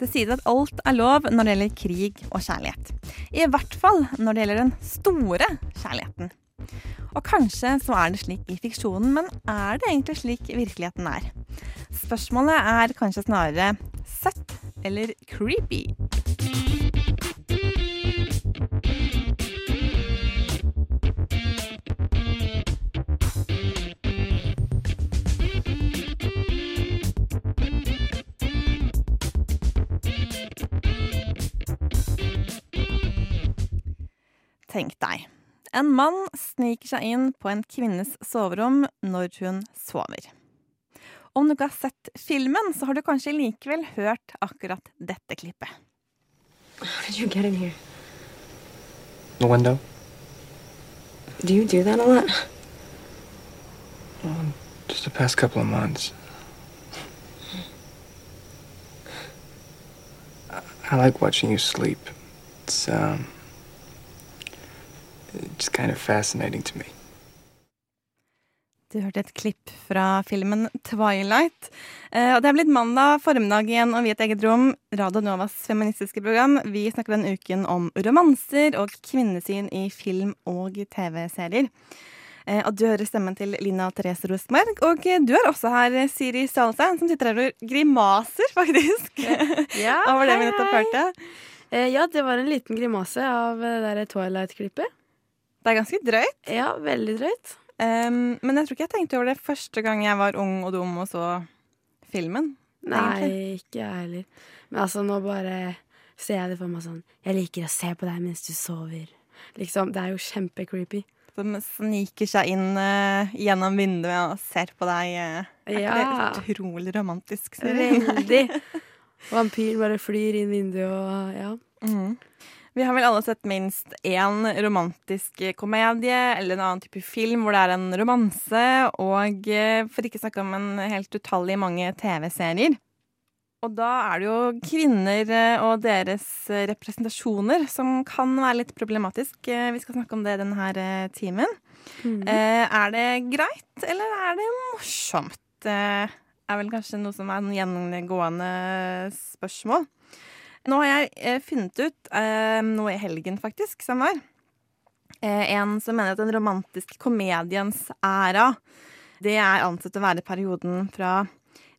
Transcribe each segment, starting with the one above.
Det sies at alt er lov når det gjelder krig og kjærlighet. I hvert fall når det gjelder den store kjærligheten. Og kanskje så er det slik i fiksjonen, men er det egentlig slik virkeligheten er? Spørsmålet er kanskje snarere søtt eller creepy. Tenk deg. En mann sniker seg inn på en kvinnes soverom når hun sover. Om du ikke har sett filmen, så har du kanskje likevel hørt akkurat dette klippet. How did you get in here? The window? Do you do that a lot? Well, just the past couple of months. I- I like watching you sleep. It's um it's kind of fascinating to me. Du hørte et klipp fra filmen Twilight. Eh, og det er blitt mandag formiddag igjen, og vi i et eget rom, Radio Novas feministiske program, vi snakker denne uken om romanser og kvinnesyn i film og TV-serier. Eh, og du hører stemmen til Lina Therese Rosmark, og du er også her, Siri Salstein, som sitter her og grimaser, faktisk. Ja, Over det vi nettopp hørte. Eh, ja, det var en liten grimase av det der Twilight-klippet. Det er ganske drøyt. Ja, veldig drøyt. Um, men jeg tror ikke jeg tenkte over det første gang jeg var ung og dum og så filmen. Nei, egentlig. ikke jeg heller. Men altså, nå bare ser jeg det for meg sånn Jeg liker å se på deg mens du sover. Liksom, Det er jo kjempecreepy. Som sniker seg inn uh, gjennom vinduet og ser på deg. Uh, er Ja. ikke det utrolig romantisk? Veldig. Vampyren bare flyr inn vinduet og ja. Mhm. Vi har vel alle sett minst én romantisk komedie eller en annen type film hvor det er en romanse, og eh, for ikke snakke om en helt utallig mange TV-serier. Og da er det jo kvinner eh, og deres eh, representasjoner som kan være litt problematisk. Vi skal snakke om det denne timen. Eh, Er det greit, eller er det morsomt? Det er vel kanskje noe som er en gjengående spørsmål. Nå har jeg eh, funnet ut eh, noe i helgen, faktisk, som var. Eh, en som mener at den romantiske komediens æra, det er ansett å være perioden fra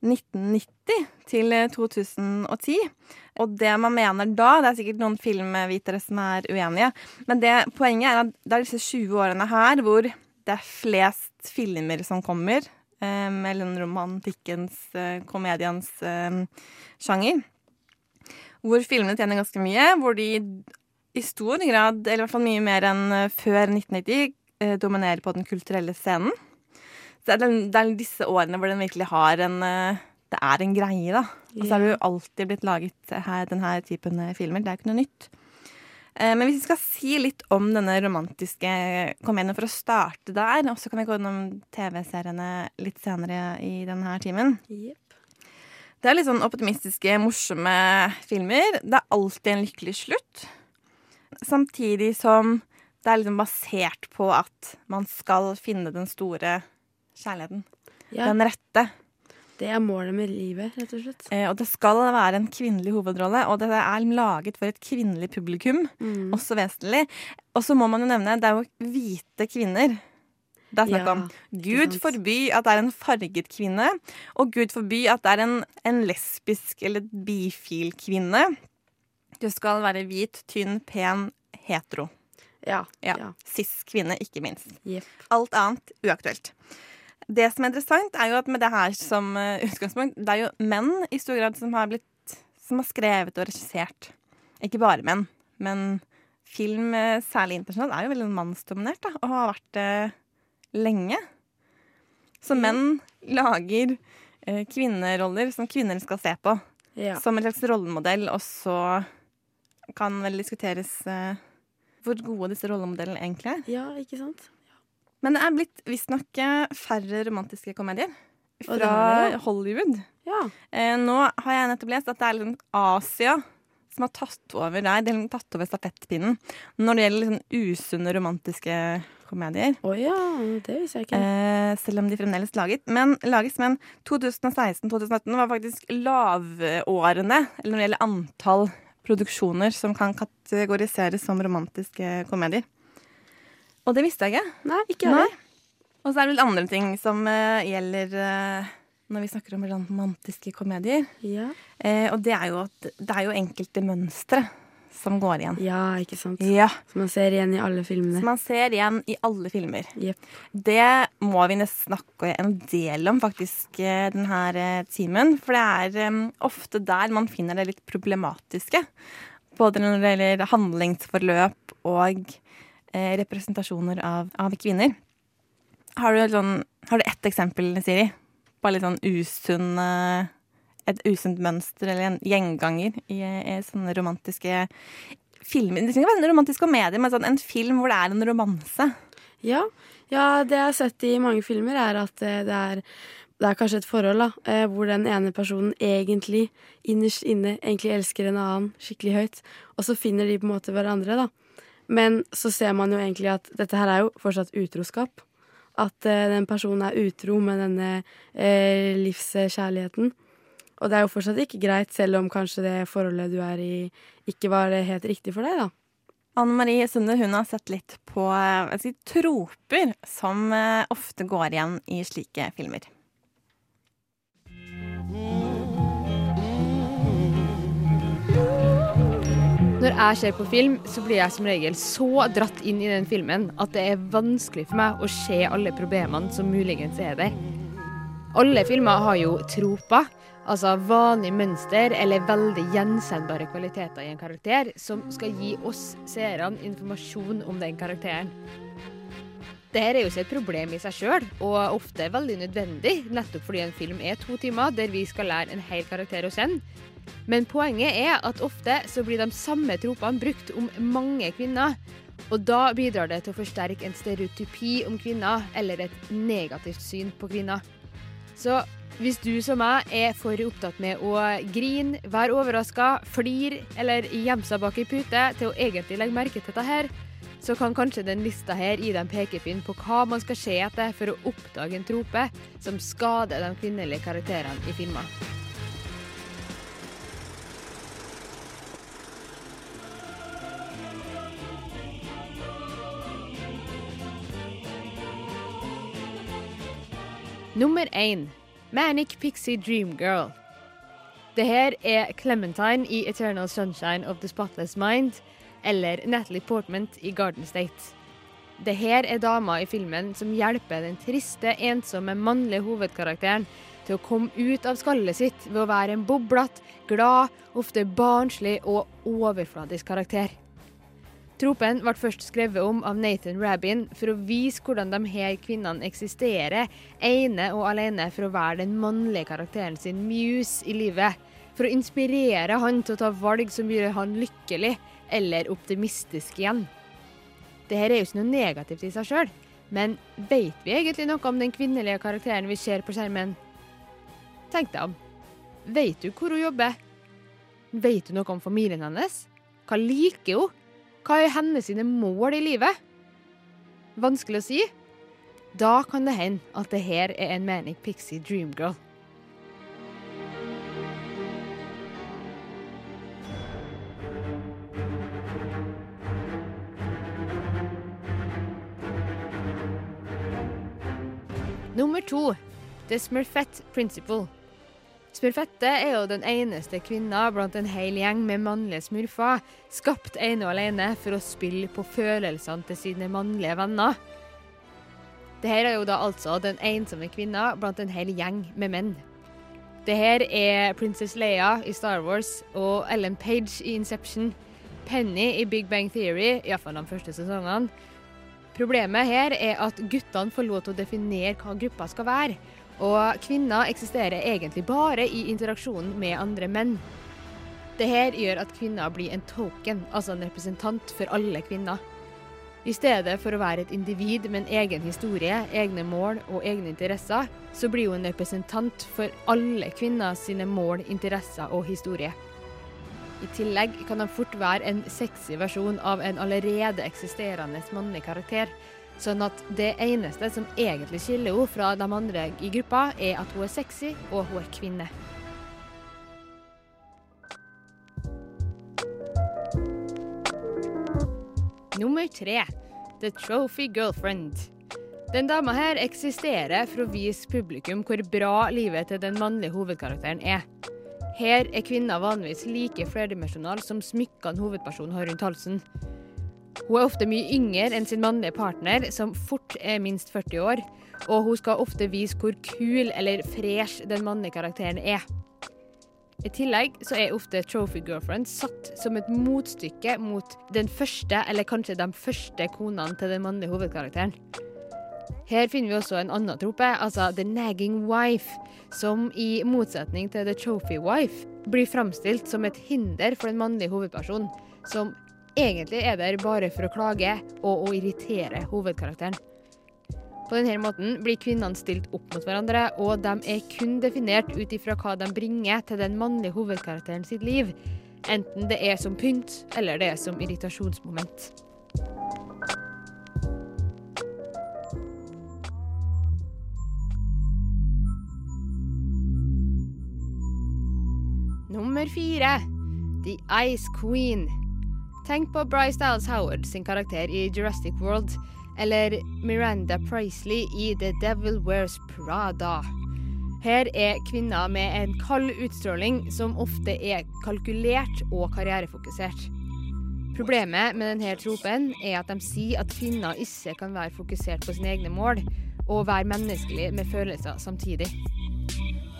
1990 til eh, 2010. Og det man mener da, det er sikkert noen filmvitere som er uenige, men det, poenget er at det er disse 20 årene her hvor det er flest filmer som kommer, eh, med romantikkens, eh, komediens eh, sjanger. Hvor filmene tjener ganske mye, hvor de i stor grad, eller i hvert fall mye mer enn eh, før 1990, eh, dominerer på den kulturelle scenen. Så det er, det disse årene hvor den virkelig har en eh, Det er en greie, da. Og så har det jo alltid blitt laget her, denne typen filmer. Det er jo ikke noe nytt. Eh, Men hvis vi skal si litt om denne romantiske komedien for å starte der, og så kan vi gå gjennom TV-seriene litt senere i denne timen. Jepp. Det er litt sånn optimistiske, morsomme filmer. Det er alltid en lykkelig slutt. Samtidig som det er liksom basert på at man skal finne den store kjærligheten. Ja, Den rette. det er målet med livet, rett og slett. Eh, og det skal være en kvinnelig hovedrolle, og det er laget for et kvinnelig publikum. Mm. Også vesentlig. Og så må man jo nevne, det er jo hvite kvinner. Det er snakk Ja, Gud forby at det er en farget kvinne, og Gud forby at det er en, en lesbisk eller bifil kvinne. Du skal være hvit, tynn, pen, hetero. Ja. Ja. ja. Cis-kvinne, ikke minst. Yep. Alt annet uaktuelt. Det som er interessant, er jo at med det her som eh, utgangspunkt, det er jo menn i stor grad som har blitt Som har skrevet og regissert. Ikke bare menn, men film, eh, særlig internasjonalt, er jo veldig mannsdominert, da, og har vært det lenge. Så menn lager eh, kvinneroller som kvinner skal se på, Ja. som en slags rollemodell, og så kan vel diskuteres eh, hvor gode disse rollemodellene egentlig er. Ja, ikke sant? Men det er blitt visstnok eh, færre romantiske komedier fra det ja. Hollywood. Ja. Eh, nå har jeg nettopp lest at det er liksom Asia som har tatt over der. De har tatt over stafettpinnen når det gjelder liksom usunne romantiske komedier. Oh ja, det visste jeg ikke. Eh, selv om de fremdeles laget. Men, lages. Men 2016-2018 var faktisk lavårene eller når det gjelder antall produksjoner som kan kategoriseres som romantiske komedier. Og det visste jeg ikke. Nei, ikke Nei. Og så er det vel andre ting som eh, gjelder eh, når vi snakker om romantiske komedier. Ja. Eh, og det er jo at det er jo enkelte mønstre som går igjen. ja, ikke sant. Ja, Som man ser igjen i alle Som man ser igjen i alle filmer. Yep. Det må vi nesten snakke en del om faktisk eh, denne eh, timen. For det er um, ofte der man finner det litt problematiske. Både når det gjelder handlingsforløp og eh, representasjoner av, av kvinner. Har du, sånn, har du ett eksempel, Siri? Bare litt sånn usunn eh, Et usunt mønster eller en gjenganger i, i sånne romantiske filmer. Det trenger ikke være romantisk komedie, men sånn en film hvor det er en romanse. Ja. ja, det jeg har sett i mange filmer, er at eh, det er, det er kanskje et forhold da, eh, hvor den ene personen egentlig innerst inne egentlig elsker en annen skikkelig høyt, og så finner de på en måte hverandre, da. Men så ser man jo egentlig at dette her er jo fortsatt utroskap. At eh, den personen er utro med denne eh, livskjærligheten. Og det er jo fortsatt ikke greit, selv om kanskje det forholdet du er i, ikke var helt riktig for deg, da. Anne Marie Sunde hun har sett litt på eh, si, troper som eh, ofte går igjen i slike filmer. Når jeg ser på film, så blir jeg som regel så dratt inn i den filmen at det er vanskelig for meg å se alle problemene som muligens er der. Alle filmer har jo troper, altså vanlige mønster eller veldig gjenkjennbare kvaliteter i en karakter, som skal gi oss seerne informasjon om den karakteren. Dette er jo ikke et problem i seg sjøl, og ofte veldig nødvendig, nettopp fordi en film er to timer der vi skal lære en hel karakter å kjenne. Men poenget er at ofte så blir de samme tropene brukt om mange kvinner. Og da bidrar det til å forsterke en stereotypi om kvinner, eller et negativt syn på kvinner. Så hvis du som meg er for opptatt med å grine, være overraska, flire eller gjemme seg bak ei pute til å egentlig legge merke til dette her, så kan kanskje den lista her gi en pekepinn på hva man skal se etter for å oppdage en trope som skader de kvinnelige karakterene i filmer. Nummer én Manic Pixie Dream Girl. Det her er Clementine i Eternal Sunshine of the Spotless Mind, eller Natalie Portman i Garden State. Det her er dama i filmen som hjelper den triste, ensomme mannlige hovedkarakteren til å komme ut av skallet sitt ved å være en boblete, glad, ofte barnslig og overfladisk karakter. Tropen ble først skrevet om av Nathan Rabin for å vise hvordan de her kvinnene eksisterer, ene og alene for å være den mannlige karakteren sin muse i livet. For å inspirere han til å ta valg som gjør han lykkelig eller optimistisk igjen. Dette er jo ikke noe negativt i seg sjøl, men vet vi egentlig noe om den kvinnelige karakteren vi ser på skjermen? Tenk deg om. Vet du hvor hun jobber? Vet du noe om familien hennes? Hva liker hun? Hva er hennes sine mål i livet? Vanskelig å si. Da kan det hende at det her er en Manic Pixie Dream Girl. Nummer to The Smurfette Principle. Smurfette er jo den eneste kvinna blant en hel gjeng med mannlige smurfer, skapt ene og alene for å spille på følelsene til sine mannlige venner. Dette er jo da altså den ensomme kvinna blant en hel gjeng med menn. Dette er Princess Leia i Star Wars og Ellen Page i Inception. Penny i Big Bang Theory, iallfall de første sesongene. Problemet her er at guttene får lov til å definere hva gruppa skal være. Og kvinner eksisterer egentlig bare i interaksjonen med andre menn. Dette gjør at kvinner blir en token, altså en representant for alle kvinner. I stedet for å være et individ med en egen historie, egne mål og egne interesser, så blir hun en representant for alle kvinner sine mål, interesser og historie. I tillegg kan han fort være en sexy versjon av en allerede eksisterende mannlig karakter. Sånn at det eneste som egentlig skiller henne fra de andre i gruppa, er at hun er sexy og hun er kvinne. Nummer tre The Trophy Girlfriend. Den dama her eksisterer for å vise publikum hvor bra livet til den mannlige hovedkarakteren er. Her er kvinner vanligvis like flerdimensjonal som smykkene hovedpersonen har rundt halsen. Hun er ofte mye yngre enn sin mannlige partner, som fort er minst 40 år, og hun skal ofte vise hvor kul eller fresh den mannlige karakteren er. I tillegg så er ofte Trophy Girlfriend satt som et motstykke mot den første, eller kanskje de første konene til den mannlige hovedkarakteren. Her finner vi også en annen trope, altså The Nagging Wife, som i motsetning til The Trophy Wife blir framstilt som et hinder for den mannlige hovedpersonen, som egentlig er der bare for å klage og å irritere hovedkarakteren. På denne måten blir kvinnene stilt opp mot hverandre, og de er kun definert ut ifra hva de bringer til den mannlige hovedkarakteren sitt liv, enten det er som pynt eller det er som irritasjonsmoment. Nummer fire The Ice Queen. Tenk på Bryce Dallas Howard sin karakter i Jurassic World, eller Miranda Priceley i The Devil Wears Prada. Her er kvinner med en kald utstråling som ofte er kalkulert og karrierefokusert. Problemet med denne tropen er at de sier at kvinner ikke kan være fokusert på sine egne mål og være menneskelig med følelser samtidig.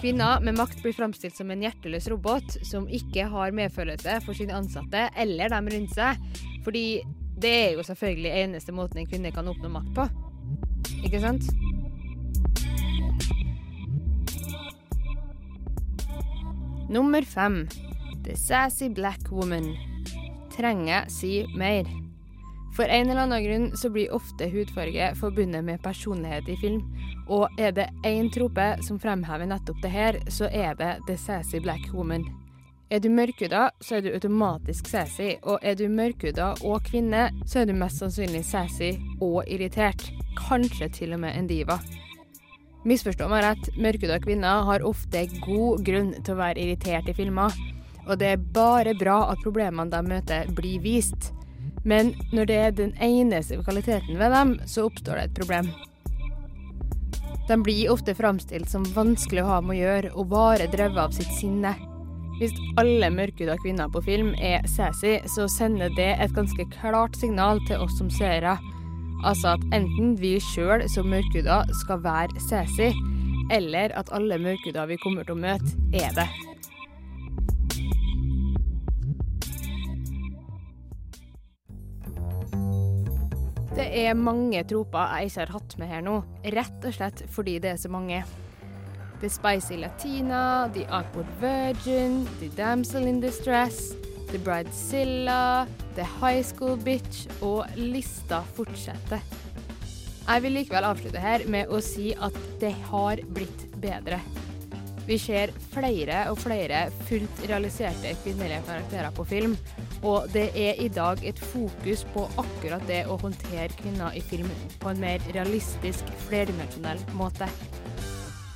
Kvinner med makt blir framstilt som en hjerteløs robot som ikke har medfølelse for sine ansatte eller dem rundt seg, fordi det er jo selvfølgelig eneste måten en kvinne kan oppnå makt på. Ikke sant? Nummer fem. The Sassy Black Woman. Trenger si mer. For en eller annen grunn så blir ofte hudfarge forbundet med personlighet i film. Og er det én trope som fremhever nettopp det her, så er det The Sassy Black Woman. Er du mørkhuda, så er du automatisk sassy, og er du mørkhuda og kvinne, så er du mest sannsynlig sassy og irritert. Kanskje til og med en diva. Misforstå meg rett, mørkhuda kvinner har ofte god grunn til å være irritert i filmer, og det er bare bra at problemene de møter, blir vist. Men når det er den eneste kvaliteten ved dem, så oppstår det et problem. De blir ofte framstilt som vanskelig å ha med å gjøre, og bare drevet av sitt sinne. Hvis alle mørkhuda kvinner på film er sassy, så sender det et ganske klart signal til oss som seere. Altså at enten vi sjøl som mørkhuda skal være sassy, eller at alle mørkhuda vi kommer til å møte, er det. Er mange troper jeg ikke har hatt med her nå, rett og slett fordi det er så mange. The Spicy Latina, The Awkward Virgin, The Damsel in Distress, The Bridezilla, The High School Bitch, og lista fortsetter. Jeg vil likevel avslutte her med å si at det har blitt bedre. Vi ser flere og flere fullt realiserte kvinnelige karakterer på film, og det er i dag et fokus på akkurat det å håndtere kvinner i film på en mer realistisk, flerdimensjonell måte.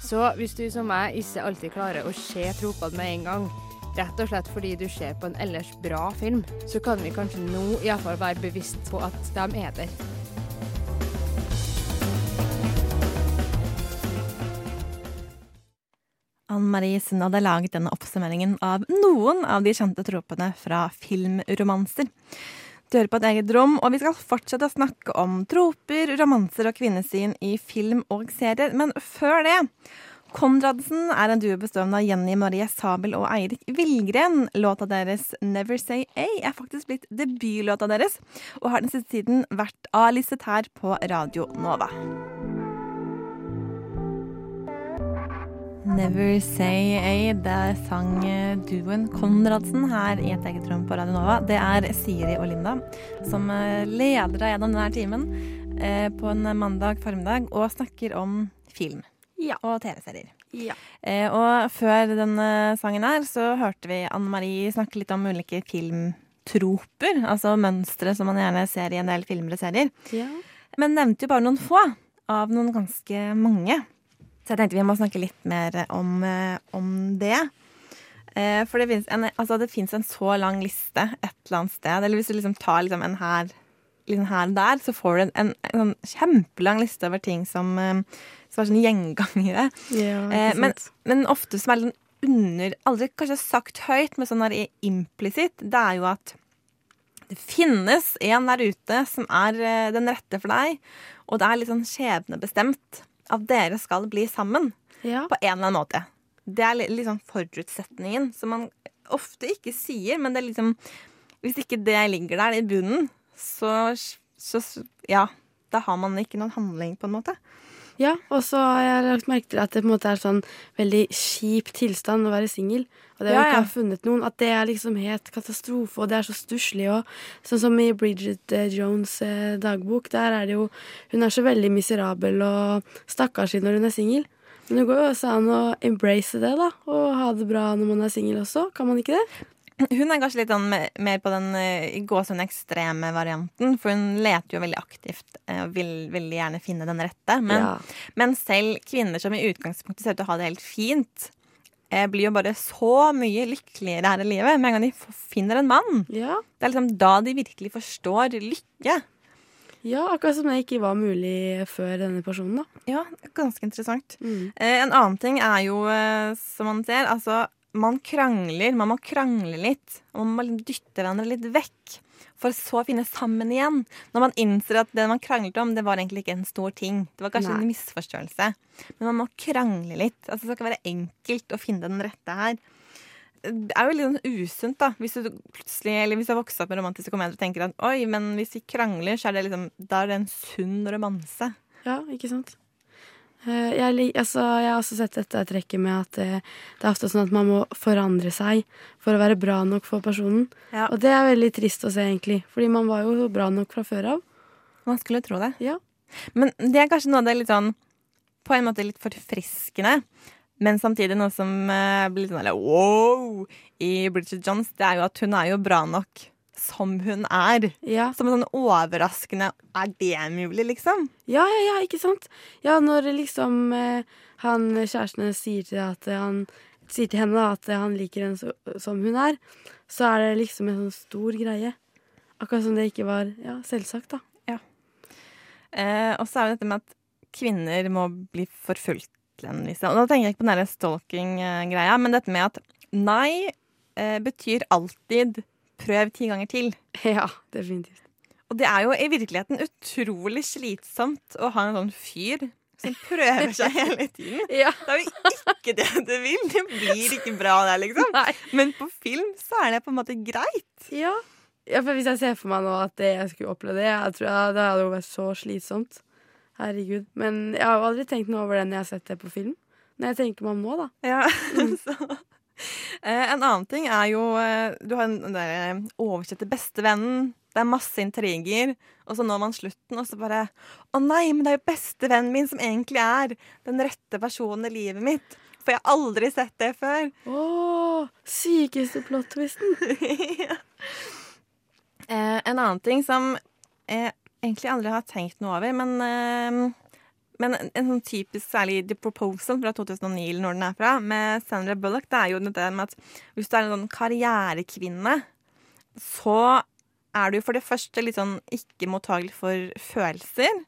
Så hvis du som meg ikke alltid klarer å se tropene med en gang, rett og slett fordi du ser på en ellers bra film, så kan vi kanskje nå iallfall være bevisst på at de er der. Ann Marie Sund hadde laget denne oppsummeringen av noen av de kjente tropene fra filmromanser. Du hører på et eget rom, og vi skal fortsette å snakke om troper, romanser og kvinnesyn i film og serier. Men før det Konradsen er en duo bestående av Jenny Marie Sabel og Eirik Villgren. Låta deres 'Never Say A' er faktisk blitt debutlåta deres, og har den siste tiden vært A-listet her på Radio Nova. Never Say A. Det sang duoen Konradsen her i et eget rom på Radio Nova. Det er Siri og Linda som eh, leder deg gjennom denne timen eh, på en mandag formiddag og snakker om film Ja. og TV-serier. Ja. Eh, og før denne sangen her så hørte vi Anne Marie snakke litt om ulike filmtroper, altså mønstre som man gjerne ser i en del filmer og serier. ja. Men nevnte jo bare noen få av noen ganske mange. Så jeg tenkte vi må snakke litt mer om, eh, om det. Eh, for det fins en, altså en så lang liste et eller annet sted. Eller hvis du liksom tar liksom en her, liksom her og der, så får du en, en, en sånn kjempelang liste over ting som, eh, som er sånn gjengangere. ja Eh, men, men ofte som er litt sånn under Aldri kanskje sagt høyt, men sånn implisitt, det er jo at det finnes en der ute som er den rette for deg, og det er litt sånn skjebnebestemt at dere skal bli sammen ja. på en eller annen måte. Det er sånn forutsetningen som man ofte ikke sier, men det er liksom Hvis ikke det ligger der i bunnen, så, så ja, da har man ikke noen handling, på en måte. Ja, og så har jeg lagt merke til at det på en måte er sånn veldig kjip tilstand å være singel. Og det har Ja, ikke har ha funnet noen, at det er liksom helt katastrofe, og det er så stusslig. òg. sånn som i Bridget eh, Jones' eh, dagbok, der er det jo Hun er så veldig miserabel og stakkarslig når hun er singel. Men det går jo også an å embrace det, da, og ha det bra når man er singel også. Kan man ikke det? Hun er kanskje litt sånn mer på den eh, gåsehud ekstreme varianten, for hun leter jo veldig aktivt eh, og vil veldig gjerne finne den rette. Men, Ja. men selv kvinner som i utgangspunktet ser ut til å ha det helt fint, eh, blir jo bare så mye lykkeligere her i livet med en gang de finner en mann. Ja. Det er liksom da de virkelig forstår lykke. ja, akkurat som det ikke var mulig før denne personen, da. Ja, ganske interessant. Mm. En annen ting er jo, som man ser, altså man krangler. Man må krangle litt. Og man må liksom dytte hverandre litt vekk. For så å finne sammen igjen. Når man innser at det man kranglet om, det var egentlig ikke en stor ting. Det var kanskje Nei. en misforståelse. Men man må krangle litt. Altså, det skal ikke være enkelt å finne den rette her. Det er jo litt sånn usunt, da. Hvis du plutselig, eller hvis du har vokst opp med romantiske komedier og tenker at oi, men hvis vi krangler, så er det liksom Da er det en sunn romanse. Ja, ikke sant? Eh, Jeg, altså, jeg har også sett dette trekket med at det, det er ofte sånn at man må forandre seg for å være bra nok for personen. Ja. Og det er veldig trist å se, egentlig. Fordi man var jo bra nok fra før av. Man skulle tro det. Ja. Men det er kanskje noe av det litt sånn På en måte litt forfriskende. Men samtidig noe som eh, blir litt sånn wow i Bridget Jones, det er jo at hun er jo bra nok som hun er. Ja, Som en sånn overraskende Er det mulig, liksom? ja, ja, ja ikke sant? Ja, når liksom eh, han kjæresten hennes sier til, at eh, han, sier til henne da, at eh, han liker henne så, som hun er, så er det liksom en sånn stor greie. Akkurat som det ikke var ja, selvsagt, da. Eh, og så er jo dette med at kvinner må bli forfulgt til Og da tenker jeg ikke på den stalking-greia, men dette med at nei eh, betyr alltid prøv ti ganger til. Ja, definitivt. Og det er jo i virkeligheten utrolig slitsomt å ha en sånn fyr som prøver seg hele tiden. Ja. Det er jo ikke det du vil. Det blir ikke bra der, liksom. Nei. Men på film så er det på en måte greit. Ja. ja, for hvis jeg ser for meg nå at det jeg skulle oppleve det, jeg tror jeg, det hadde jo vært så slitsomt. Herregud. Men jeg har jo aldri tenkt noe over det når jeg har sett det på film. Når jeg tenker meg om nå, da. Ja, så eh, En annen ting er jo eh, Du har den der eh, oversette bestevennen. Det er masse intriger. Og så når man slutten, og så bare Å nei, men det er jo bestevennen min som egentlig er den rette personen i livet mitt. For jeg har aldri sett det før. Å, sykeste plot-twisten. Eh, en annen ting som jeg egentlig aldri har tenkt noe over, men, eh, men en, en sånn typisk særlig The Proposal fra 2009, eller når den er fra, med Sandra Bullock, det er jo det med at hvis du er en sånn karrierekvinne, så er du for det første litt sånn ikke mottagelig for følelser.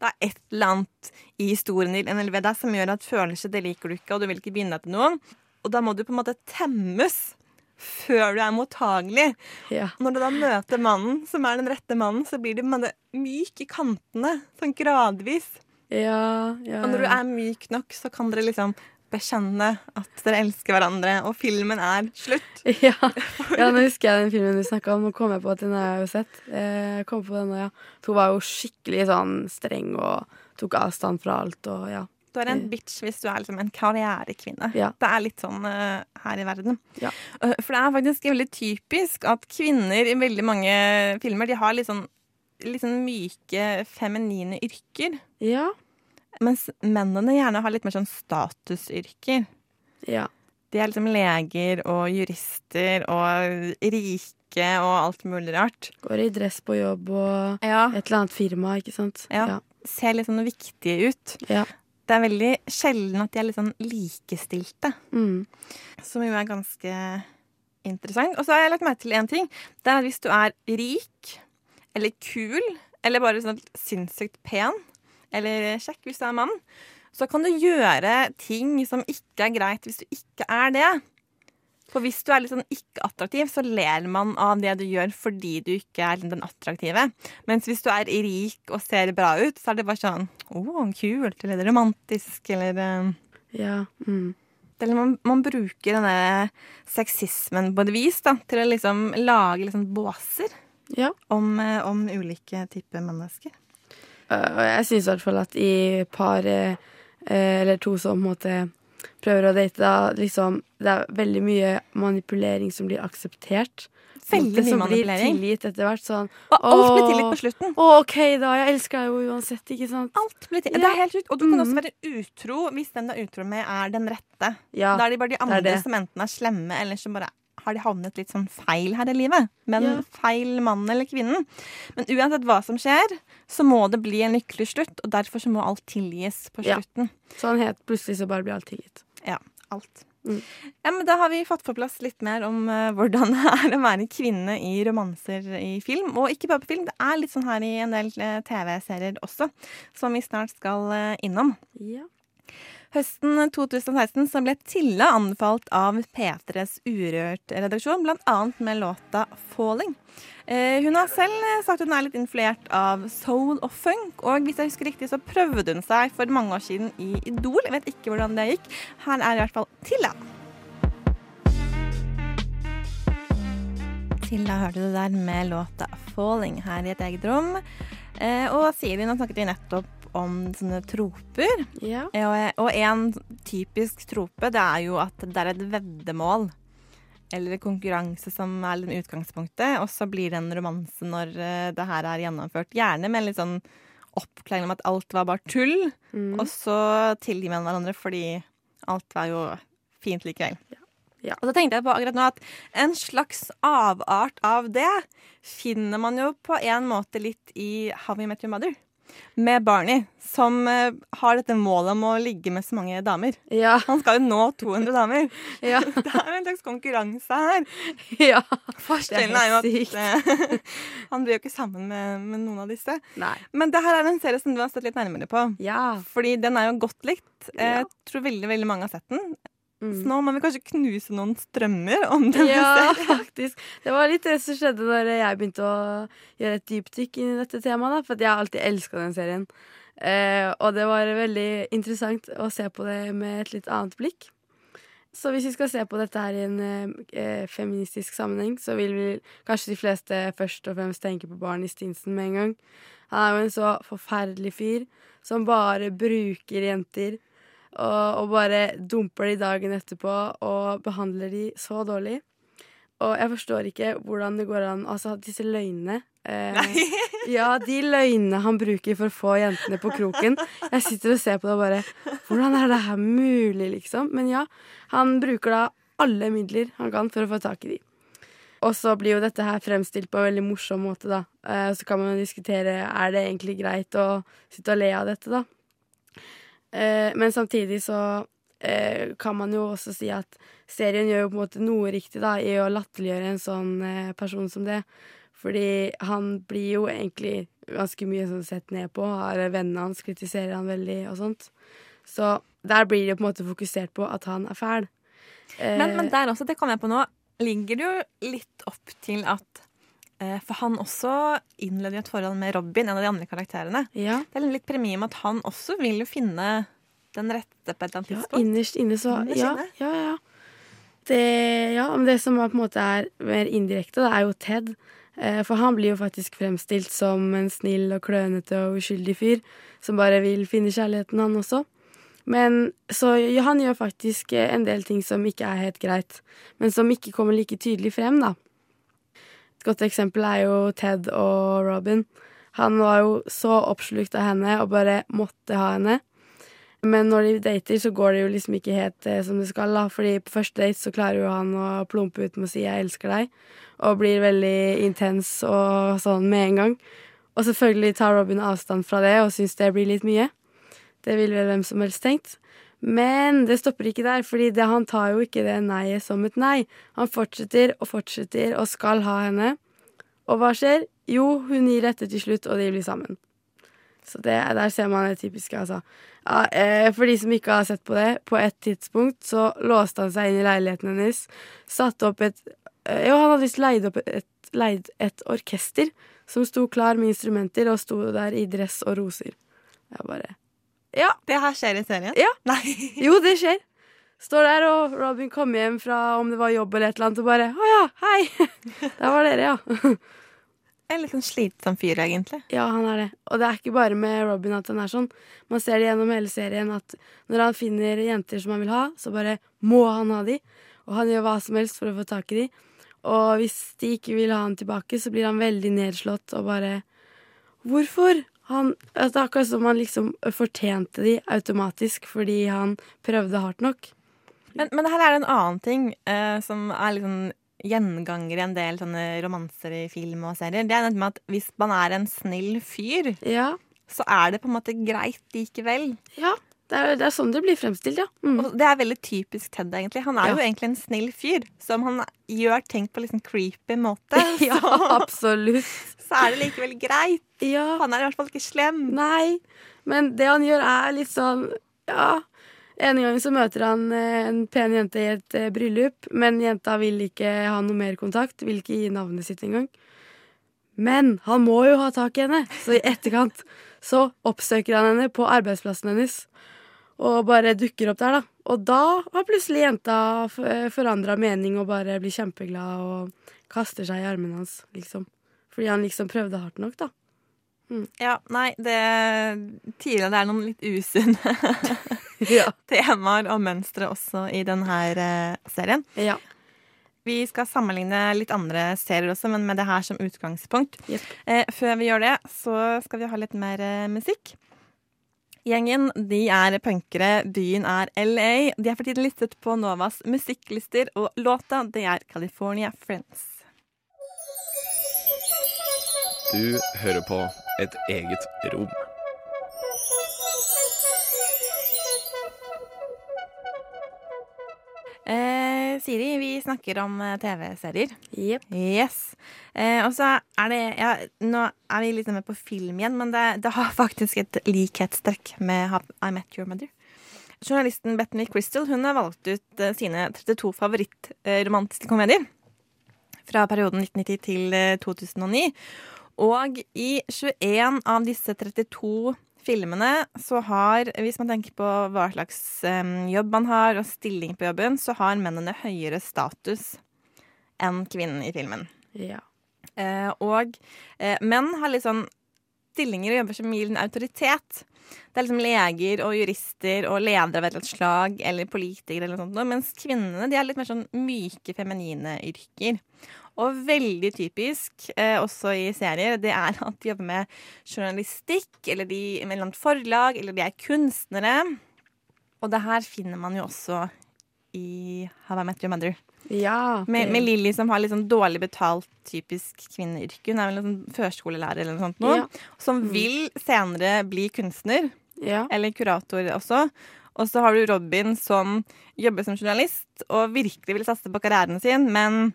Det er et eller annet i historien din eller ved deg som gjør at følelser det liker du ikke, og du vil ikke binde deg til noen. Og da må du på en måte temmes før du er mottagelig. Ja. Når du da møter mannen som er den rette mannen, så blir du myk i kantene. Sånn gradvis. Ja, ja. Og når du er myk nok, så kan dere liksom bekjenne at dere elsker hverandre, og filmen er slutt. ja. ja, nå husker jeg den filmen du snakka om. Nå kom jeg på at den har jeg jo sett. Eh, Jeg kom på den, ja. Hun var jo skikkelig sånn streng og tok avstand fra alt og ja. Du er en bitch hvis du er liksom en karrierekvinne. Ja. Det er litt sånn uh, her i verden. Ja. Eh, for det er faktisk veldig typisk at kvinner i veldig mange filmer De har litt sånn, litt sånn myke, feminine yrker. Ja. Mens mennene gjerne har litt mer sånn statusyrker. Ja. De er liksom leger og jurister og rike og alt mulig rart. Går i dress på jobb og Ja. et eller annet firma, ikke sant. Ja. Ser litt sånn viktige ut. Ja. Det er veldig sjelden at de er litt sånn likestilte. Mm. Som jo er ganske interessant. Og så har jeg lagt merke til én ting. Det er at hvis du er rik eller kul eller bare sånn sinnssykt pen eller kjekk hvis du er mann, så kan du gjøre ting som ikke er greit hvis du ikke er det. For hvis du er litt sånn ikke-attraktiv, så ler man av det du gjør fordi du ikke er liksom den attraktive. Mens hvis du er rik og ser bra ut, så er det bare sånn Å, kult. Eller romantisk. Eller eh, Ja. Mm. det er liksom, man, man bruker denne sexismen på et vis da, til å liksom lage liksom båser ja. om, eh, om ulike typer mennesker. Øh, jeg syns i hvert fall at i par eh, eller to som måte prøver å date, da liksom Det er veldig mye manipulering som blir akseptert. Veldig mye som manipulering. blir tilgitt etter hvert. Sånn Og alt blir tillit på slutten. Å, OK, da. Jeg deg jo uansett, ikke sant? Alt blir tillit. Ja. Det er helt sjukt. Og du kan også være utro hvis den du er utro med, er den rette. Ja, da er det bare de det er andre det. som enten er slemme, eller som bare har de havnet litt sånn feil her i livet. Men Ja. feil mann eller kvinnen. Men uansett hva som skjer, så må det bli en lykkelig slutt, og derfor så må alt tilgis på Ja. slutten. Sånn helt plutselig så bare blir alt tilgitt. Ja, alt. Mm. Ja, men Da har vi fått på plass litt mer om uh, hvordan det er å være kvinne i romanser i film. Og ikke bare på film, det er litt sånn her i en del uh, TV-serier også, som vi snart skal uh, innom. Ja. Høsten 2016 så ble Tilla anbefalt av P3s Urørt-redaksjon, bl.a. med låta 'Falling'. Eh, hun har selv sagt hun er litt influert av soul og funk, og hvis jeg husker riktig så prøvde hun seg for mange år siden i Idol. Jeg vet ikke hvordan det gikk. Her er i hvert fall Tilla. Tilla hørte du der med låta 'Falling' her i et eget rom. Eh, og Siri, nå snakket vi nettopp om sånne troper. Ja. Ja, Og en typisk trope det er jo at det er et veddemål. Eller konkurranse som er den utgangspunktet, og så blir det en romanse når eh, det her er gjennomført. Gjerne med litt sånn oppklaring om at alt var bare tull, Mm. og så tilgir man hverandre fordi alt var jo fint likevel. Ja. Og så tenkte jeg på akkurat nå at en slags avart av det finner man jo på en måte litt i How We Met Your Mother. Med Barney, som eh, har dette målet om å ligge med så mange damer. Ja. Han skal jo nå 200 damer. Ja. Det er jo en slags konkurranse her. ja. Forskjellen er er jo at eh, han blir jo ikke sammen med, med noen av disse. Nei. Men det her er en serie som du har sett litt nærmere på. Ja. Fordi den er jo godt likt. Jeg tror veldig veldig mange har sett den. Så Mm. nå må vi kanskje knuse noen strømmer om denne Ja, serien. faktisk. Det var litt det som skjedde når jeg begynte å gjøre et dypdykk inn i dette temaet. Da, for jeg har alltid elska den serien. Eh, og det var veldig interessant å se på det med et litt annet blikk. Så hvis vi skal se på dette her i en eh, feministisk sammenheng, så vil vi kanskje de fleste først og fremst tenke på Barney Stinson med en gang. Han er jo en så forferdelig fyr som bare bruker jenter. Og, og bare dumper de dagen etterpå og behandler de så dårlig. Og jeg forstår ikke hvordan det går an Altså, disse løgnene eh, Ja, de løgnene han bruker for å få jentene på kroken. Jeg sitter og ser på det og bare Hvordan er det her mulig, liksom? Men ja, han bruker da alle midler han kan for å få tak i de. Og så blir jo dette her fremstilt på en veldig morsom måte, da. Eh, så kan man jo diskutere er det egentlig greit å sitte og le av dette, da. Eh, men samtidig så eh, kan man jo også si at serien gjør jo på en måte noe riktig da, i å latterliggjøre en sånn eh, person som det. Fordi han blir jo egentlig ganske mye sånn sett ned på. Har Vennene hans kritiserer han veldig og sånt. Så der blir det på en måte fokusert på at han er fæl. Men, men der også, det kom jeg på nå, ligger det jo litt opp til at For han også innleder et forhold med Robin, en av de andre karakterene. ja, Det er litt premie med at han også vil jo finne den rette på et eller annet ja, innerst inne så Innerst Ja, inne. ja, ja. Det, ja, men det som er på en måte er mer indirekte, det er jo Ted. Eh, For han blir jo faktisk fremstilt som en snill og klønete og uskyldig fyr som bare vil finne kjærligheten, han også. Men så ja, han gjør faktisk eh, en del ting som ikke er helt greit, men som ikke kommer like tydelig frem, da. Et godt eksempel er jo Ted og Robin. Han var jo så oppslukt av henne og bare måtte ha henne. Men når de dater, så går det jo liksom ikke helt eh, som det skal, da. Fordi på første date så klarer jo han å plumpe ut med å si 'jeg elsker deg', og blir veldig intens og sånn med en gang. Og selvfølgelig tar Robin avstand fra det og syns det blir litt mye. Det ville vel hvem som helst tenkt. Men det stopper ikke der, fordi han tar jo ikke det nei-et som et nei. Han fortsetter og fortsetter og skal ha henne. Og hva skjer? Jo, hun gir etter til slutt, og de blir sammen. Så det, der ser man det typiske, altså. Ja, eh, for de som ikke har sett på det, på et tidspunkt så låste han seg inn i leiligheten hennes, satte opp et eh, Jo, han hadde visst leid opp et, leid et orkester som sto klar med instrumenter, og sto der i dress og roser. Jeg bare Ja. Det her skjer i serien? Ja. Nei. Jo, det skjer. Står der, og Robin kommer hjem fra om det var jobb eller et eller annet, og bare 'Å ja, hei'. Der var dere, ja. En litt sånn slitsom fyr, egentlig. Ja, han er det. Og det er ikke bare med Robin at han er sånn. Man ser det gjennom hele serien at når han finner jenter som han vil ha, så bare må han ha de. Og han gjør hva som helst for å få tak i de. Og hvis de ikke vil ha han tilbake, så blir han veldig nedslått og bare Hvorfor? Han, altså, er akkurat som han liksom fortjente de automatisk fordi han prøvde hardt nok. Men, men her er det en annen ting eh, som er sånn gjenganger i en del sånne romanser i film og serier. Det er dette med at hvis man er en snill fyr, Ja, så er det på en måte greit likevel. ja det, er, det er sånn det blir fremstilt, ja. Mm. Og det er veldig typisk Ted, egentlig. Han er Ja. jo egentlig en snill fyr. Så om han gjør ting på liksom creepy måte, Ja, så, absolutt. så er det likevel greit. Ja. Han er i hvert fall ikke slem. Nei, men det han gjør er litt sånn Ja. En gang så møter han eh, en pen jente i et eh, bryllup, men jenta vil ikke ha noe mer kontakt, vil ikke gi navnet sitt engang. Men han må jo ha tak i henne, så i etterkant så oppsøker han henne på arbeidsplassen hennes. Og bare dukker opp der, da. Og da har plutselig jenta forandra mening og bare blir kjempeglad og kaster seg i armene hans, liksom. Fordi han liksom prøvde hardt nok, da. Ja, nei, det Tidligere det er noen litt usunne Ja. temaer og mønstre også i denne eh, serien. ja. Vi skal sammenligne litt andre serier også, men med det her som utgangspunkt. Yep. Eh, før vi gjør det, så skal vi ha litt mer eh, musikk. Gjengen de er punkere, byen er LA. De er for tiden listet på Novas musikklister, og låta det er California Friends. Du hører på Et eget rom. Eh, Siri, vi snakker om eh, TV-serier. Yep. Yes. Eh, og så er det ja, Nå er vi litt med på film igjen, men det, det har faktisk et likhetstrekk med I Met Your Mother. Journalisten Bethany Crystal hun har valgt ut eh, sine 32 favorittromantiske komedier fra perioden 1990 til eh, 2009. Og i 21 av disse 32 filmene så har, hvis man tenker på hva slags jobb man har, og stilling på jobben, så har mennene høyere status enn kvinnen i filmen. Ja. Eh, og eh, menn har litt sånn stillinger og jobber som gir en autoritet. Det er liksom leger og jurister og ledere av et eller annet slag eller politikere eller noe sånt, mens kvinnene de er litt mer sånn myke, feminine yrker. Og veldig typisk, eh, også i serier, det er at de jobber med journalistikk, eller de med et forlag, eller de er kunstnere. Og det her finner man jo også i How I Met Your Mother. Ja. Med, med Lilly som har litt sånn dårlig betalt typisk kvinneyrke. Hun er vel en sånn førskolelærer eller noe sånt nå. Ja. Som Mm. vil senere bli kunstner. Ja. Eller kurator også. Og så har du Robin som jobber som journalist og virkelig vil satse på karrieren sin, men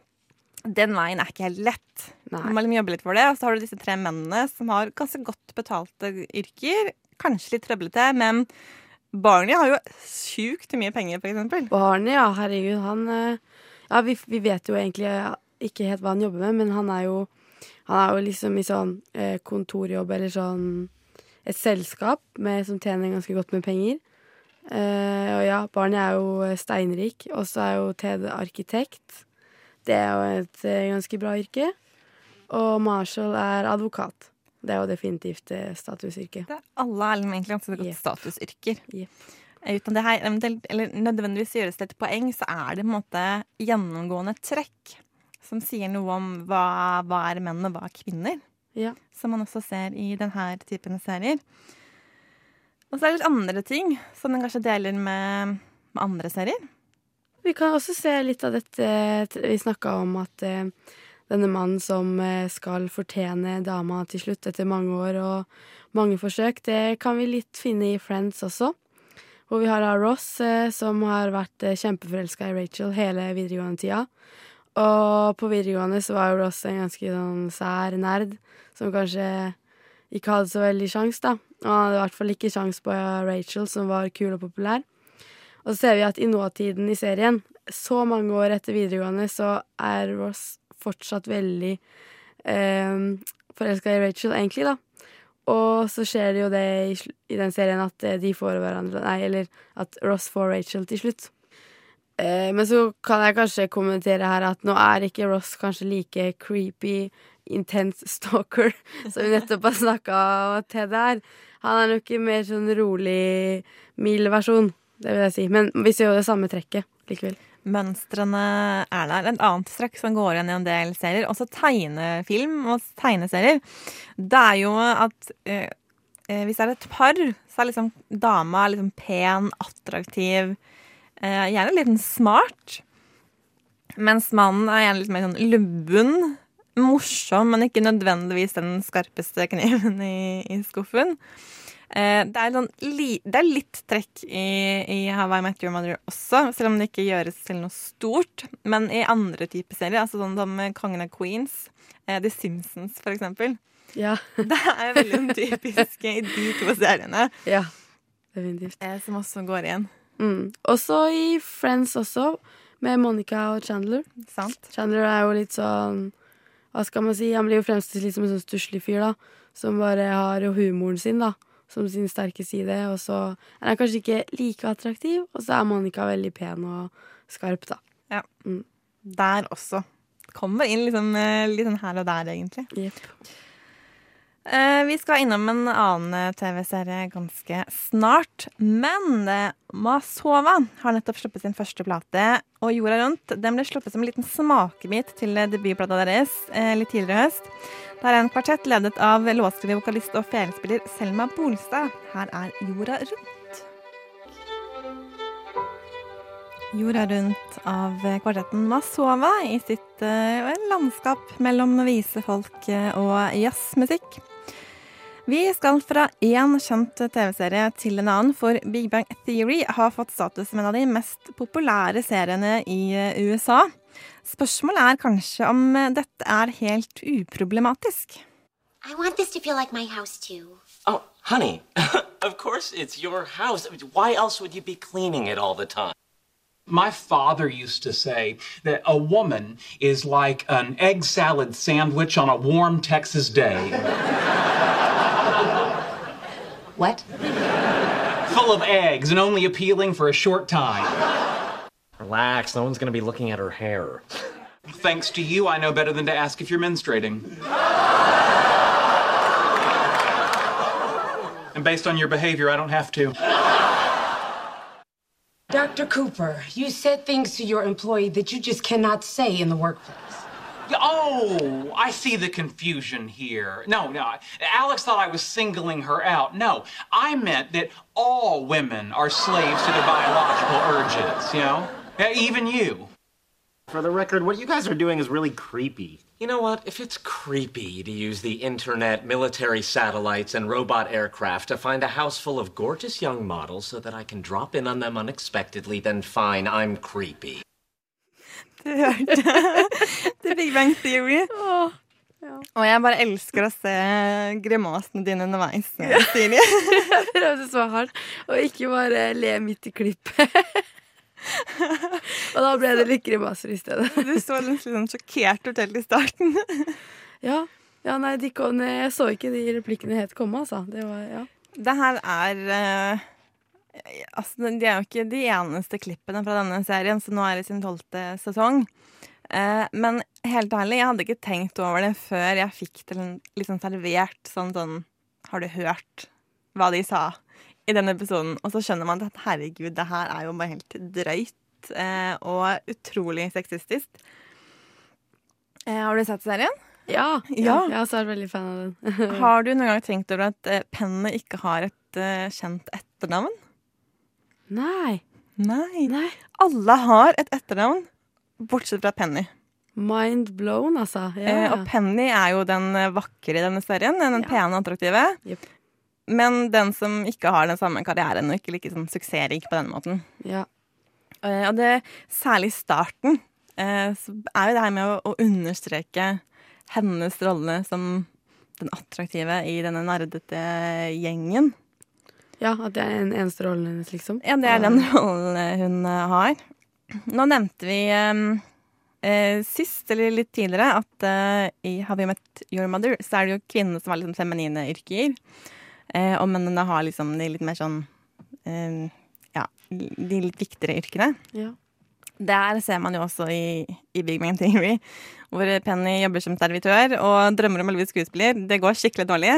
den veien er ikke helt lett. Nei. Du må liksom jobbe litt for det. Og så har du disse tre mennene som har ganske godt betalte yrker. Kanskje litt trøblete, men Barney har jo sjukt mye penger, for eksempel. Barney, ja, herregud, han eh, Ja, vi, vi vet jo egentlig ikke helt hva han jobber med, men han er jo Han er jo liksom i sånn eh, kontorjobb eller sånn et selskap med, som tjener ganske godt med penger. Eh, og ja, barnet er jo eh, steinrik, og så er jo Ted arkitekt. Det er jo et eh, ganske bra yrke. Og Marshall er advokat. Det er jo definitivt eh, statusyrke. Det, er alle er liksom egentlig ganske godt statusyrker. Yep. Uten det her eller nødvendigvis gjøres til et poeng, så er det på en måte gjennomgående trekk som sier noe om hva, hva er menn og hva er kvinner. Ja. Som man også ser i denne typen serier. Og så er det litt andre ting som den kanskje deler med, med andre serier. Vi kan også se litt av dette Vi snakka om at eh, denne mannen som eh, skal fortjene dama til slutt etter mange år og mange forsøk, det kan vi litt finne i Friends også. Hvor vi har da Ross, eh, som har vært eh, kjempeforelska i Rachel hele videregående tida. Og på videregående så var jo Ross en ganske sånn sær nerd som kanskje ikke hadde så veldig sjans, da. Og han hadde i hvert fall ikke sjans på Rachel, som var kul og populær. Og så ser vi at i nåtiden i serien, så mange år etter videregående, så er Ross fortsatt veldig eh, forelska i Rachel, egentlig, da. Og så skjer det jo det i, i den serien at eh, de får hverandre Nei, eller at Ross får Rachel til slutt. Eh, men så kan jeg kanskje kommentere her at nå er ikke Ross kanskje like creepy, intense stalker som vi nettopp har snakka til der. Han er nok en mer sånn rolig, mild versjon, det vil jeg si. Men vi ser jo det samme trekket likevel. Mønstrene er der. Et annet strekk som går igjen i en del serier, også tegnefilm og tegneserier, det er jo at eh, eh, hvis det er et par, så er liksom dama liksom pen, attraktiv, eh, gjerne litt smart. Mens mannen er gjerne litt mer sånn lubben, morsom, men ikke nødvendigvis den skarpeste kniven i, i skuffen. Eh, det, er sånn det er litt trekk i, i How I Met Your Mother også, selv om det ikke gjøres til noe stort. Men i andre typer serier, altså sånn som Kongen av Queens, eh, The Simpsons for eksempel, Ja. det er veldig sånn typisk i de to seriene ja. Definitivt. eh, som også går igjen. Mm. Også i Friends også, med Monica og Chandler. Sant? Chandler er jo litt sånn Hva skal man si? Han blir jo fremstilt litt som en sånn stusslig fyr, da. Som bare har jo humoren sin, da. Som sin sterke side. Og så er han kanskje ikke like attraktiv, og så er Monica veldig pen og skarp, da. Ja. Mm. Der også. Kommer inn liksom, eh, litt sånn her og der, egentlig. Jepp. Eh, vi skal innom en annen eh, TV-serie ganske snart. Men eh, Masova har nettopp sluppet sin første plate, og Jorda rundt den ble sluppet som en liten smakebit til debutplata deres litt tidligere i høst. Det er en kvartett ledet av låtskriver, vokalist og felespiller Selma Bolstad. Her er Jorda rundt. Jorda rundt av kvartetten Masova i sitt landskap mellom vise folk eh, og jazzmusikk. Vi skal fra én kjent TV-serie til en annen, for Big Bang Theory har fått status som en av de mest populære seriene i eh, USA. Spørsmålet er kanskje om eh, dette er helt uproblematisk. I want this to feel like my house too. Oh, honey, of course it's your house. Why else would you be cleaning it all the time? My father used to say that a woman is like an egg salad sandwich on a warm Texas day. What? Full of eggs and only appealing for a short time. Relax, no one's gonna be looking at her hair. Thanks to you, I know better than to ask if you're menstruating. And based on your behavior, I don't have to. Dr. Cooper, you said things to your employee that you just cannot say in the workplace. Oh, I see the confusion here. No, no. Alex thought I was singling her out. No, I meant that all women are slaves to their biological urges, you know? Even you. For the record, what you guys are doing is really creepy. You know what? If it's creepy to use the internet, military satellites, and robot aircraft to find a house full of gorgeous young models so that I can drop in on them unexpectedly, then fine, I'm creepy. Du hørte The Big Bang Theory. Og jeg bare elsker å se grimasene dine underveis, Siri. Jeg prøvde så hardt å ikke bare le midt i klippet. og da ble det litt grimaser i stedet. Du så litt sånn sjokkert ut helt i starten. ja. ja, nei, kom, jeg så ikke de replikkene helt komme, altså. Det var, ja. Det her er eh, Altså, de er jo ikke de eneste klippene fra denne serien, som nå er i sin tolvte sesong. Eh, men helt ærlig, jeg hadde ikke tenkt over det før jeg fikk det liksom servert sånn sånn Har du hørt hva de sa i den episoden, og så skjønner man at herregud, det her er jo bare helt drøyt eh, og utrolig sexistisk. Eh, har du sett serien? Ja, ja. Ja. jeg har også er veldig fan av den. Har du noen gang tenkt over at eh, Penny ikke har et eh, kjent etternavn? Nei. Nei. Alle har et etternavn, bortsett fra Penny. Mind blown, altså. Ja, Eh, og Penny er jo den eh, vakre i denne serien. Den pene og attraktive. Yep. Men den som ikke har den samme karrieren og ikke like sånn suksessrik på den måten. Ja. Eh, og det, særlig i starten, eh, så er jo det her med å, å understreke hennes rolle som den attraktive i denne nerdete gjengen. Ja, at det er den eneste rollen hennes, liksom. Ja, det er den rollen eh, hun eh, har. Nå nevnte vi eh, eh, sist, eller litt tidligere, at eh, i Have You Met Your Mother så er det jo kvinnene som har liksom feminine yrker. Eh, og mennene har liksom de litt mer sånn eh, Ja, de litt viktigere yrkene. Ja. Der ser man jo også i, i Big Man Theory, hvor Penny jobber som servitør og drømmer om å bli skuespiller. Det går skikkelig dårlig.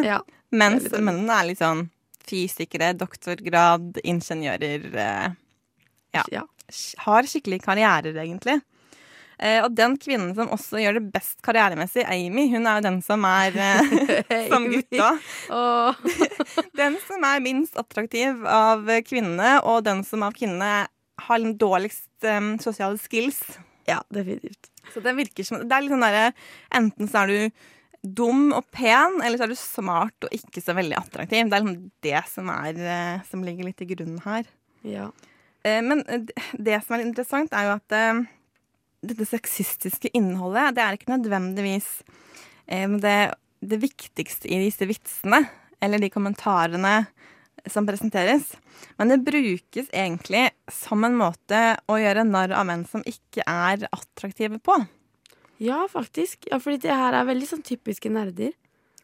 mens veldig dårlig. mennene er litt sånn fysikere, doktorgrad, ingeniører eh, ja. Har skikkelig karrierer, egentlig. Eh, og den kvinnen som også gjør det best karrieremessig, Amy, hun er jo den som er eh, som gutta. den som er minst attraktiv av kvinnene, og den som av kvinnene har den dårligst um, sosiale skills. Ja, definitivt. Så det virker som Det er litt sånn derre Enten så er du dum og pen, eller så er du smart og ikke så veldig attraktiv. Det er liksom det som, er, eh, som ligger litt i grunnen her. Ja. Eh, Men eh, det som er interessant, er jo at dette sexistiske innholdet, det er ikke nødvendigvis det, det viktigste i disse vitsene, eller de kommentarene som presenteres. Men det brukes egentlig som en måte å gjøre narr av menn som ikke er attraktive på. Ja, faktisk. Ja, fordi det her er veldig sånn typiske nerder.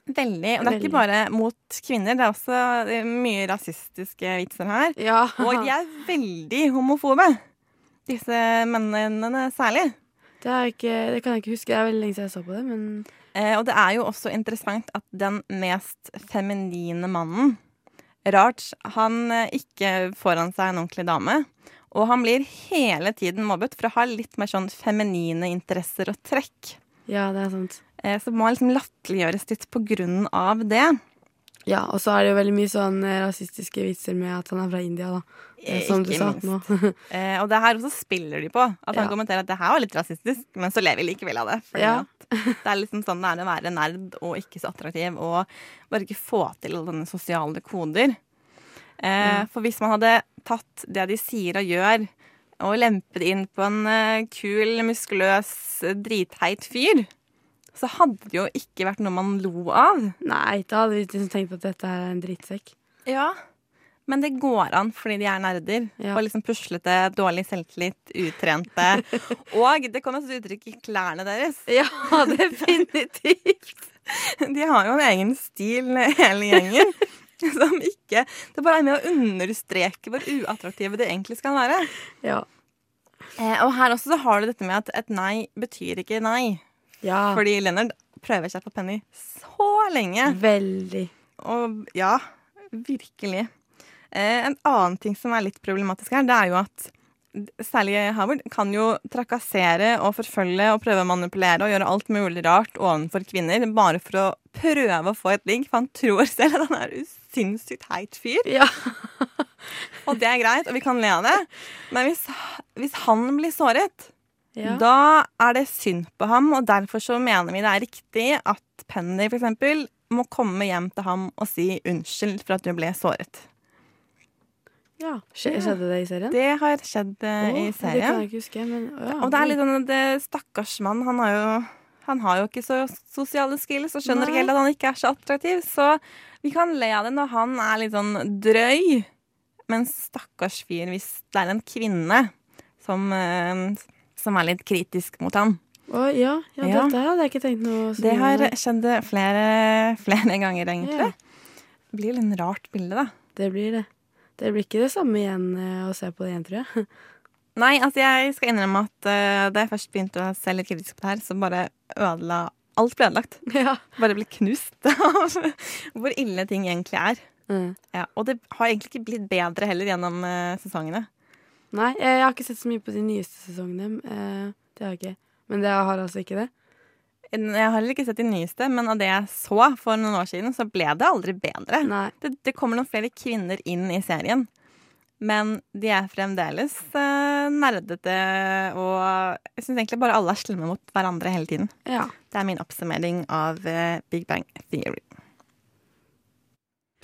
Veldig. Og det er ikke bare mot kvinner, det er også eh, mye rasistiske vitser her. Ja. Og de er veldig homofobe. Disse mennene særlig. Det, ikke, det kan jeg ikke huske. Det er veldig lenge siden jeg så på det, men Eh, og det er jo også interessant at den mest feminine mannen, Raj, han eh, ikke får han seg en ordentlig dame. Og han blir hele tiden mobbet for å ha litt mer sånn feminine interesser og trekk. ja, det er sant. Eh, så må han liksom latterliggjøres litt på grunn av det. Ja, og så er det jo veldig mye sånn eh, rasistiske vitser med at han er fra India, da. Eh, Som du sa minst. nå. Eh, og det her også spiller de på. At han Ja. kommenterer at det her var litt rasistisk, men så lever vi likevel av det. Fordi Ja. det er liksom sånn det er å være nerd og ikke så attraktiv og bare ikke få til alle denne sosiale koder. Eh, For hvis man hadde tatt det de sier og gjør, og lempet inn på en eh, kul, muskuløs, dritheit fyr, så hadde det jo ikke vært noe man lo av. Nei, da hadde vi tenkt at dette er en drittsekk. Ja, men det går an fordi de er nerder. Og liksom puslete, dårlig selvtillit, utrente. og det kommer til uttrykk i klærne deres. Ja, definitivt. De har jo en egen stil, hele gjengen. Som ikke Det bare er med å understreke hvor uattraktive det egentlig skal være. Ja. Eh, og her også så har du dette med at et nei betyr ikke nei. Ja. Fordi Leonard prøver seg på Penny så lenge. Veldig. Og ja, virkelig. Eh, en annen ting som er litt problematisk her, det er jo at særlig Howard kan jo trakassere og forfølge og prøve å manipulere og gjøre alt mulig rart overfor kvinner bare for å prøve å få et ligg, for han tror selv at han er en sinnssykt heit fyr. og det er greit, og vi kan le av det. Men hvis, hvis han blir såret, Ja. da er det synd på ham, og derfor så mener vi det er riktig at Penny eksempel må komme hjem til ham og si unnskyld for at du ble såret. Ja. Skje- Skjedde det i serien? Det har skjedd eh, Å, i Det kan jeg ikke huske. Men, ja. Og det er litt sånn at det, stakkars mann, han har jo han har jo ikke så sosiale skills og skjønner ikke Nei. helt at han ikke er så attraktiv. Så vi kan le av det når han er litt sånn drøy. Men stakkars fyr, hvis det er en kvinne som, eh, som er litt kritisk mot ham. Å, ja, ja, Ja. dette hadde jeg ikke tenkt noe sånn. Det har skjedd flere, flere ganger, egentlig. Ja. Det blir litt rart bilde, da. Det blir det. Det blir ikke det samme igjen eh, å se på det igjen, tror jeg. Nei, altså jeg skal innrømme at uh, da jeg først begynte å se litt kritisk på det her, så bare ødela alt ble ødelagt. Bare ble knust av hvor ille ting egentlig er. Ja, og det har egentlig ikke blitt bedre heller gjennom uh, sesongene. Nei, jeg har ikke sett så mye på de nyeste sesongene. Uh, det har jeg ikke. Men det har altså ikke det? Jeg har heller ikke sett de nyeste, men av det jeg så for noen år siden, så ble det aldri bedre. Det, det kommer noen flere kvinner inn i serien. Men de er fremdeles uh, nerdete, og jeg syns egentlig bare alle er slemme mot hverandre hele tiden. Ja. Det er min oppsummering av uh, Big Bang Theory.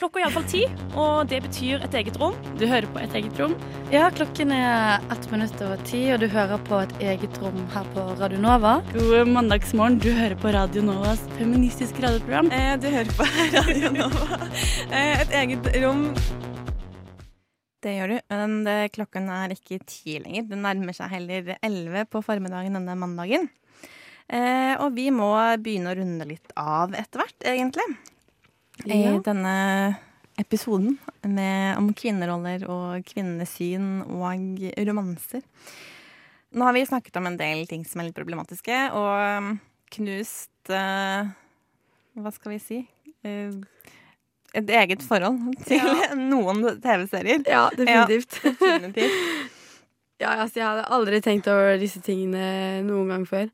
Klokka er iallfall ti, og det betyr et eget rom. Du hører på Et eget rom? Ja, klokken er ett minutt over ti, og du hører på Et eget rom her på Radio Nova. God mandagsmorgen. Du hører på Radio Novas feministiske radioprogram. Eh, du hører på Radio Nova. Eh, et eget rom. Det gjør du, men det, klokken er ikke ti lenger. Det nærmer seg heller elleve på formiddagen denne mandagen. Eh, og vi må begynne å runde litt av etter hvert, egentlig. I Ja. denne episoden med, om kvinneroller og kvinnesyn og romanser. Nå har vi snakket om en del ting som er litt problematiske, og knust eh, Hva skal vi si? Eh, et eget forhold til noen TV-serier. Ja, definitivt. Ja, definitivt. Ja, altså, jeg hadde aldri tenkt over disse tingene noen gang før.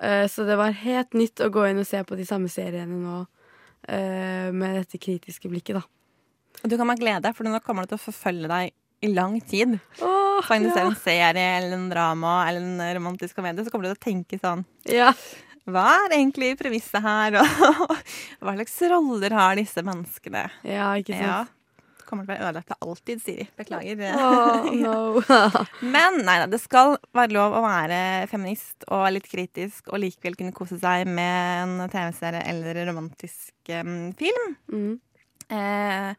Uh, så det var helt nytt å gå inn og se på de samme seriene nå uh, med dette kritiske blikket, da. Og du kan bare glede deg, for nå kommer det til å forfølge deg i lang tid. Oh, du ja. en serie eller en drama eller en romantisk komedie, så kommer du til å tenke sånn Ja. Hva er egentlig premisset her, og hva slags roller har disse menneskene? Ja, ikke sant? Ja. Kommer til å være ødelagt for alltid, Siri. Beklager. Oh, no. Men nei da, det skal være lov å være feminist og litt kritisk og likevel kunne kose seg med en TV-serie eller romantisk um, film. Mm. Eh,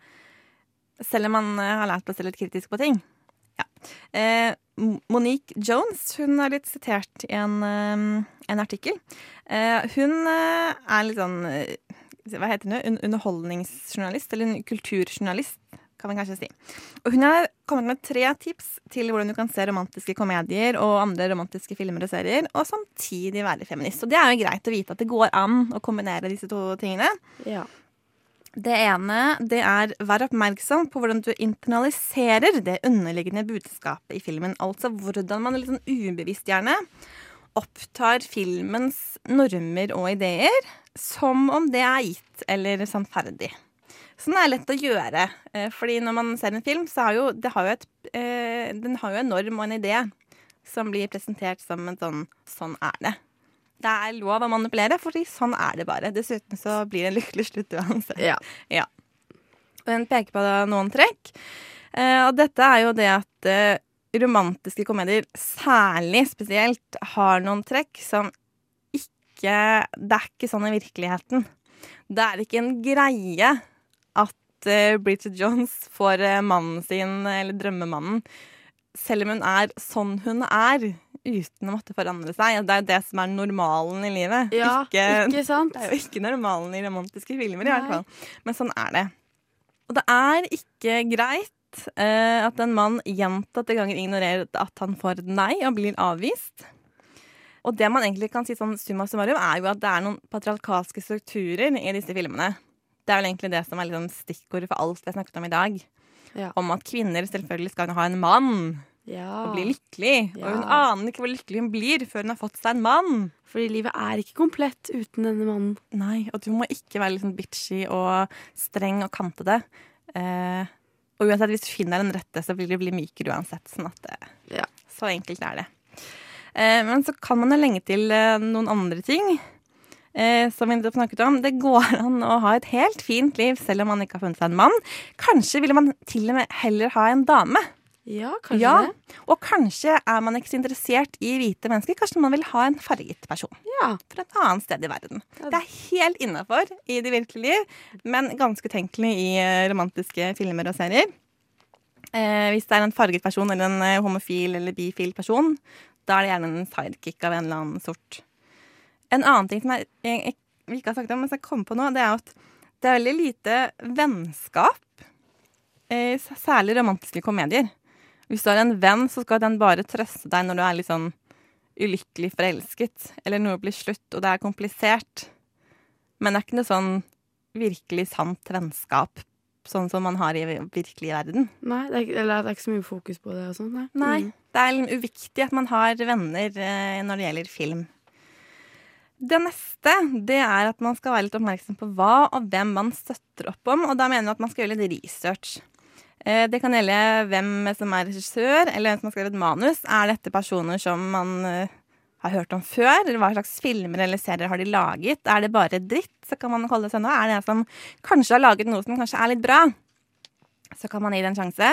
selv om man har lært å se litt kritisk på ting. Eh, Monique Jones hun er litt sitert i en, en artikkel. Eh, hun eh, er litt sånn eh, Hva heter hun? Un underholdningsjournalist? Eller en kulturjournalist, kan vi kanskje si. Og hun har kommet med tre tips til hvordan du kan se romantiske komedier og andre romantiske filmer og serier, og samtidig være feminist. Og det er jo greit å vite at det går an å kombinere disse to tingene. Ja. Det ene det er vær oppmerksom på hvordan du internaliserer det underliggende budskapet i filmen. Altså hvordan man litt sånn ubevisst gjerne opptar filmens normer og ideer som om det er gitt eller sannferdig. Sånn er lett å gjøre. eh, Fordi når man ser en film, så har jo, har jo et, eh, den har jo en norm og en idé som blir presentert som en sånn Sånn er det. Det er lov å manipulere, fordi sånn er det bare. Dessuten så blir det en lykkelig slutt uansett. Ja. Ja. Hun peker på noen trekk. Eh, og dette er jo det at eh, romantiske komedier, særlig spesielt, har noen trekk som ikke Det er ikke sånn i virkeligheten. Det er ikke en greie at eh, Bridget Jones får eh, mannen sin, eller drømmemannen, selv om hun er sånn hun er, uten å måtte forandre seg. Det er jo det som er normalen i livet. Ja, ikke sant? Det er jo ikke normalen i romantiske filmer, i hvert fall. Men sånn er det. Og det er ikke greit eh, at en mann gjentatte ganger ignorerer at han får nei og blir avvist. Og det man egentlig kan si sånn summa summarum, er jo at det er noen patriarkalske strukturer i disse filmene. Det er vel egentlig det som er liksom stikkordet for alt vi har snakket om i dag. Ja. Om at kvinner selvfølgelig skal ha en mann Ja. og bli lykkelig. Og hun aner ikke hvor lykkelig hun blir før hun har fått seg en mann. Fordi livet er ikke komplett uten denne mannen. Nei, og du må ikke være litt sånn bitchy og streng og kantete. Eh, og uansett, hvis du finner den rette, så vil du bli mykere uansett. Sånn at det, Ja. Så enkelt er det. Eh, men så kan man jo lenge til eh, noen andre ting. Eh, som vi nettopp snakket om. Det går an å ha et helt fint liv selv om man ikke har funnet seg en mann. Kanskje ville man til og med heller ha en dame. Ja, kanskje ja, det. Og kanskje er man ikke så interessert i hvite mennesker. Kanskje man vil ha en farget person Ja. fra et annet sted i verden. Det er helt innafor i det virkelige liv, men ganske utenkelig i eh, romantiske filmer og serier. Eh, hvis det er en farget person eller en eh, homofil eller bifil person, da er det gjerne en sidekick av en eller annen sort. En annen ting som jeg, jeg, jeg, ikke har sagt om, men som jeg kom på nå, det er at det er veldig lite vennskap. Eh, særlig romantiske komedier. Hvis du har en venn, så skal den bare trøste deg når du er litt sånn ulykkelig forelsket, eller noe blir slutt, og det er komplisert. Men det er ikke noe sånn virkelig sant vennskap, sånn som man har i virkelig verden. Nei, det er, ikke- eller det er ikke så mye fokus på det og sånn. Nei. Nei, Mm. det er liksom uviktig at man har venner eh, når det gjelder film. Det neste det er at man skal være litt oppmerksom på hva og hvem man støtter opp om. Og da mener vi at man skal gjøre litt research. Eh, Det kan gjelde hvem som er regissør, eller hvem som har skrevet manus. Er dette personer som man eh, har hørt om før? Eller hva slags filmer eller serier har de laget? Er det bare dritt, så kan man holde seg nå. Er det en som kanskje har laget noe som kanskje er litt bra? Så kan man gi det en sjanse.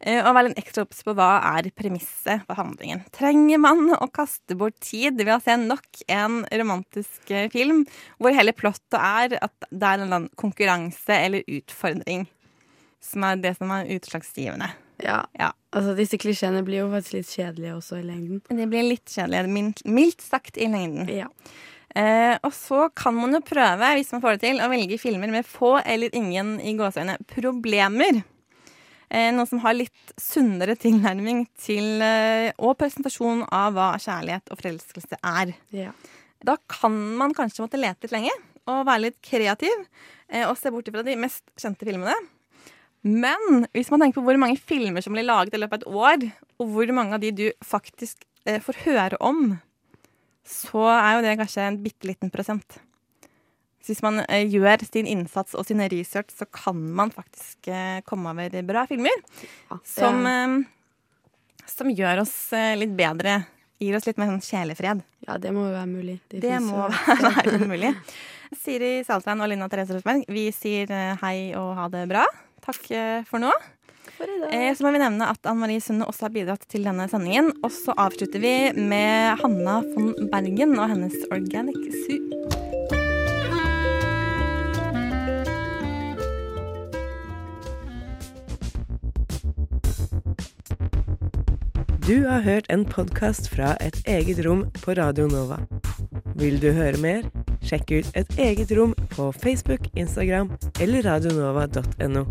Eh, Og være litt ekstra obs på hva er premisset for handlingen. Trenger man å kaste bort tid ved å se nok en romantisk eh, film hvor hele plottet er at det er en konkurranse eller utfordring som er det som er utslagsgivende? Ja. Altså, disse klisjeene blir jo faktisk litt kjedelige også i lengden. De blir litt kjedelige, mildt, sagt, i lengden. Eh, og så kan man jo prøve, hvis man får det til, å velge filmer med få eller ingen i gåseøyne problemer. Eh, noe som har litt sunnere tilnærming til eh, og presentasjon av hva kjærlighet og forelskelse er. Da kan man kanskje måtte lete litt lenge og være litt kreativ eh, og se bort fra de mest kjente filmene. Men hvis man tenker på hvor mange filmer som blir laget i løpet av et år, og hvor mange av de du faktisk eh, får høre om, så er jo det kanskje en bitte liten prosent. Så hvis man eh, gjør sin innsats og sin research, så kan man faktisk eh, komme over bra filmer. som, eh, som gjør oss litt bedre. Gir oss litt mer sånn sjelefred. Ja, det må jo være mulig. Det, det må jo- være mulig. Siri Saltvein og Lina Therese Rosberg, vi sier hei og ha det bra. Takk eh, for nå. Eh, så må vi nevne at Anne Marie Sunde også har bidratt til denne sendingen. Og så avslutter vi med Hanna von Bergen og hennes Organic Soup. Du har hørt en podkast fra et eget rom på Radio Nova. Vil du høre mer? Sjekk ut Et eget rom på Facebook, Instagram eller radionova.no.